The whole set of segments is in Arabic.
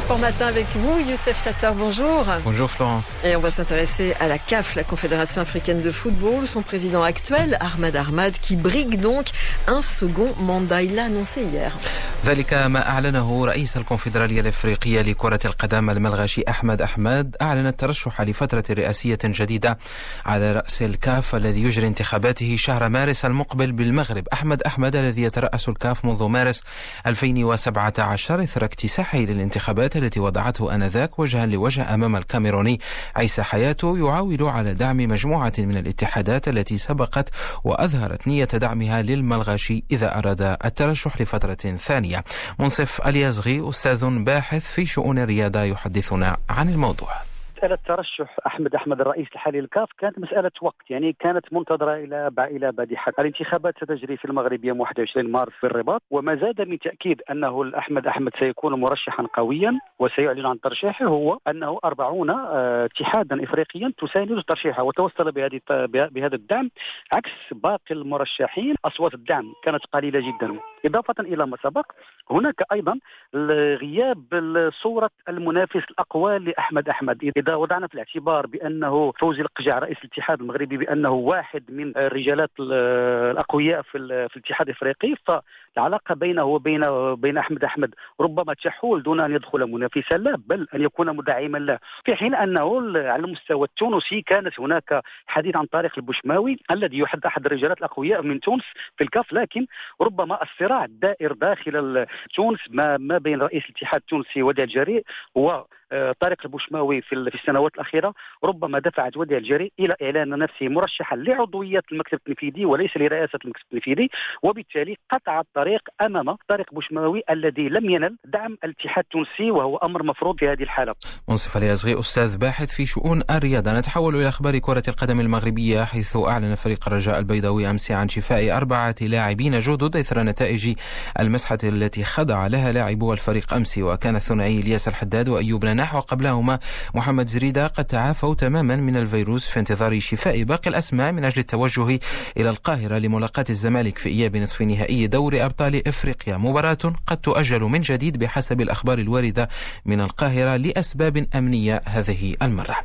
Sport Matin avec vous, Youssef Chatter, bonjour. Bonjour Florence. Et on va s'intéresser à la CAF, la Confédération africaine de football. Son président actuel, Ahmad Ahmad, qui brigue donc un second mandat. Il l'a annoncé hier. ذلك ما أعلنه رئيس الكونفدرالية الإفريقية لكرة القدم الملغشي أحمد أحمد أعلن الترشح لفترة رئاسية جديدة على رأس الكاف الذي يجري انتخاباته شهر مارس المقبل بالمغرب أحمد أحمد الذي يترأس الكاف منذ مارس 2017 إثر اكتساحه للانتخابات التي وضعته آنذاك وجها لوجه أمام الكاميروني. عيسى حياته يعول على دعم مجموعة من الاتحادات التي سبقت وأظهرت نية دعمها للملغشي إذا أراد الترشح لفترة ثانية. منصف أليازغي أستاذ باحث في شؤون الرياضة يحدثنا عن الموضوع. مسألة ترشح أحمد أحمد الرئيس الحالي للكاف كانت مسألة وقت يعني كانت منتظرة إلى إلى بادحة. الانتخابات ستجري في المغرب يوم 21 مارس في الرباط وما زاد من تأكيد أنه احمد أحمد سيكون مرشحا قويا وسيعلن عن ترشيحه هو أنه 40 آه، اتحادا افريقيا تساند ترشيحه وتوصل بهذه بهذا الدعم عكس باقي المرشحين أصوات الدعم كانت قليلة جدا. إضافة إلى ما سبق هناك أيضا غياب صوره المنافس الأقوى لأحمد أحمد. اذا وضعنا في الاعتبار بأنه فوزي القجع رئيس الاتحاد المغربي بأنه واحد من الرجالات الأقوياء في, في الاتحاد الإفريقي. فالعلاقة بينه وبين بين احمد أحمد ربما تحول دون أن يدخل منافسا له بل أن يكون مدعما له في حين أنه على المستوى التونسي كانت هناك حديث عن طارق البوشماوي الذي يعد أحد الرجالات الأقوياء من تونس في الكاف لكن ربما الصراع الدائر داخل تونس ما ما بين رئيس الاتحاد التونسي وديع الجريء و آه، طارق البوشماوي في السنوات الأخيرة ربما دفعت وديع الجري إلى إعلان نفسه مرشحا لعضوية المكتب التنفيذي وليس لرئاسة المكتب التنفيذي وبالتالي قطع الطريق أمام طارق بوشماوي الذي لم ينل دعم الاتحاد التونسي وهو أمر مفروض في هذه الحالة. منصف اليازغي أستاذ باحث في شؤون الرياضة نتحول إلى أخبار كرة القدم المغربية حيث أعلن فريق الرجاء البيضاوي أمس عن شفاء أربعة لاعبين جدد إثر نتائج المسحة التي خضع لها لاعبو الفريق أمس وكان الثنائي الياس الحداد وأيوب نحو وقبلهما محمد زريدة قد تعافوا تماما من الفيروس في انتظار شفاء باقي الأسماء من أجل التوجه إلى القاهرة لملاقاة الزمالك في إياب نصف نهائي دوري أبطال إفريقيا. مباراة قد تؤجل من جديد بحسب الأخبار الواردة من القاهرة لأسباب أمنية هذه المرة.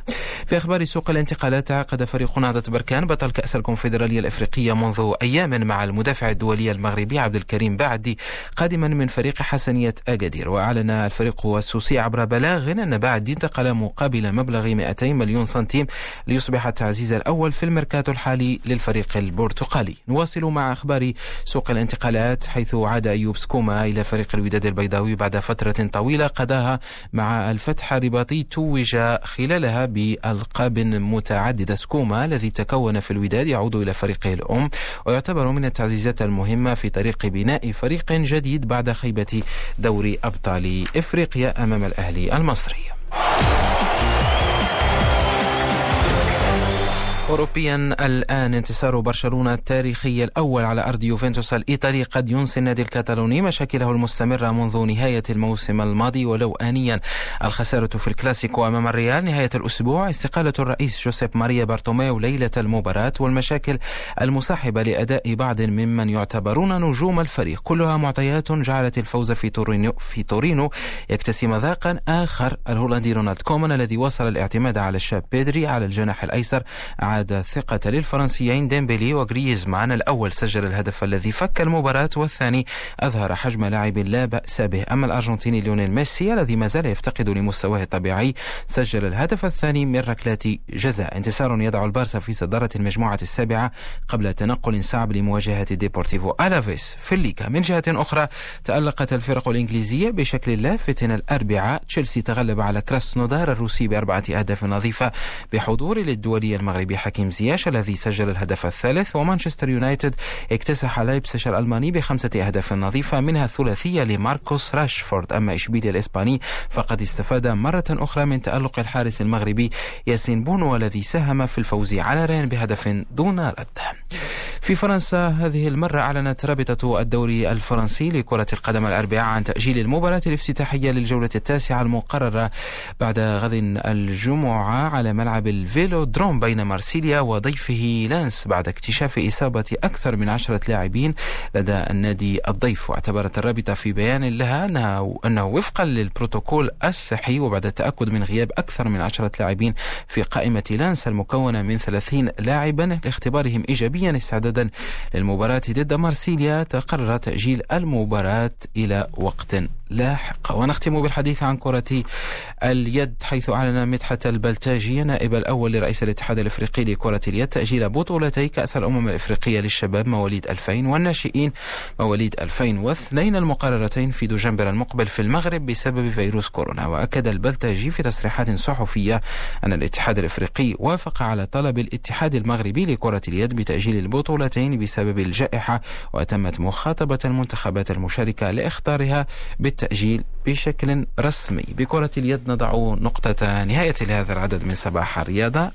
في أخبار سوق الانتقالات عقد فريق نهضة بركان بطل كأس الكونفدرالية الإفريقية منذ أيام مع المدافع الدولي المغربي عبد الكريم بعدي قادما من فريق حسنية أكادير وأعلن الفريق السوسي عبر بلاغ بعد انتقل مقابل مبلغ 200 مليون سنتيم ليصبح التعزيز الأول في الميركاتو الحالي للفريق البرتقالي. نواصل مع أخبار سوق الانتقالات حيث عاد أيوب سكوما إلى فريق الوداد البيضاوي بعد فترة طويلة قضاها مع الفتح الرباطي توج خلالها بألقاب متعددة. سكوما الذي تكون في الوداد يعود إلى فريقه الأم ويعتبر من التعزيزات المهمة في طريق بناء فريق جديد بعد خيبة دوري أبطال إفريقيا أمام الأهلي المصري. أوروبيا الآن انتصار برشلونة التاريخي الأول على أرض يوفنتوس الإيطالي قد ينسي النادي الكتالوني. مشاكله المستمرة منذ نهاية الموسم الماضي ولو آنيا. الخسارة في الكلاسيكو أمام الريال نهاية الأسبوع. استقالة الرئيس جوزيب ماريا بارتوميو ليلة المباراة والمشاكل المصاحبة لأداء بعض ممن يعتبرون نجوم الفريق. كلها معطيات جعلت الفوز في تورينو في تورينو يكتسي مذاقا آخر الهولندي رونالد كومان الذي وصل الاعتماد على الشاب بيدري على الجناح الأيسر الثقة للفرنسيين ديمبلي وغريزمان الأول سجل الهدف الذي فك المباراة والثاني أظهر حجم لاعب لا بأس به. أما الأرجنتيني ليونيل ميسي الذي ما زال يفتقد لمستواه الطبيعي سجل الهدف الثاني من ركلات جزاء. انتصار يضع البارسا في صدارة المجموعة السابعة قبل تنقل صعب لمواجهة ديبورتيفو ألافيس. في الليغا من جهة أخرى تألقت الفرق الإنجليزية بشكل لافت الأربعاء. تشيلسي تغلب على كراسنودار الروسي بأربعة أهداف نظيفة بحضور للدولي المغربي حكيم زياش الذي سجل الهدف الثالث ومانشستر يونايتد اكتسح لايبزيش الألماني بخمسة أهداف نظيفة منها ثلاثية لماركوس راشفورد. أما إشبيليا الإسباني فقد استفاد مرة أخرى من تألق الحارس المغربي ياسين بونو الذي ساهم في الفوز على رين بهدف دون رد. في فرنسا هذه المرة أعلنت رابطة الدوري الفرنسي لكرة القدم الأربعاء عن تأجيل المباراة الافتتاحية للجولة التاسعة المقررة بعد غد الجمعة على ملعب الفيلودروم بين مارسيليا وضيفه لانس بعد اكتشاف إصابة أكثر من عشرة لاعبين لدى النادي الضيف. واعتبرت الرابطة في بيان لها أنه, أنه وفقا للبروتوكول الصحي وبعد التأكد من غياب أكثر من عشرة لاعبين في قائمة لانس المكونة من 30 لاعبا لاختبارهم إيجابيا استعدادا للمباراة ضد مارسيليا تقرر تأجيل المباراة إلى وقت لاحق ونختم بالحديث عن كرة اليد حيث أعلن مدحت البلتاجي نائب الأول لرئيس الاتحاد الإفريقي لكرة اليد تأجيل بطولتي كأس الأمم الإفريقية للشباب مواليد 2000 والناشئين مواليد 2002 المقررتين في دجنبر المقبل في المغرب بسبب فيروس كورونا. وأكد البلتاجي في تصريحات صحفية أن الاتحاد الإفريقي وافق على طلب الاتحاد المغربي لكرة اليد بتأجيل البطولتين بسبب الجائحة وتمت مخاطبة المنتخبات المشاركة لاختارها بالتأجيل بشكل رسمي. بكرة اليد نضع نقطة نهاية لهذا العدد من صباح الرياضة.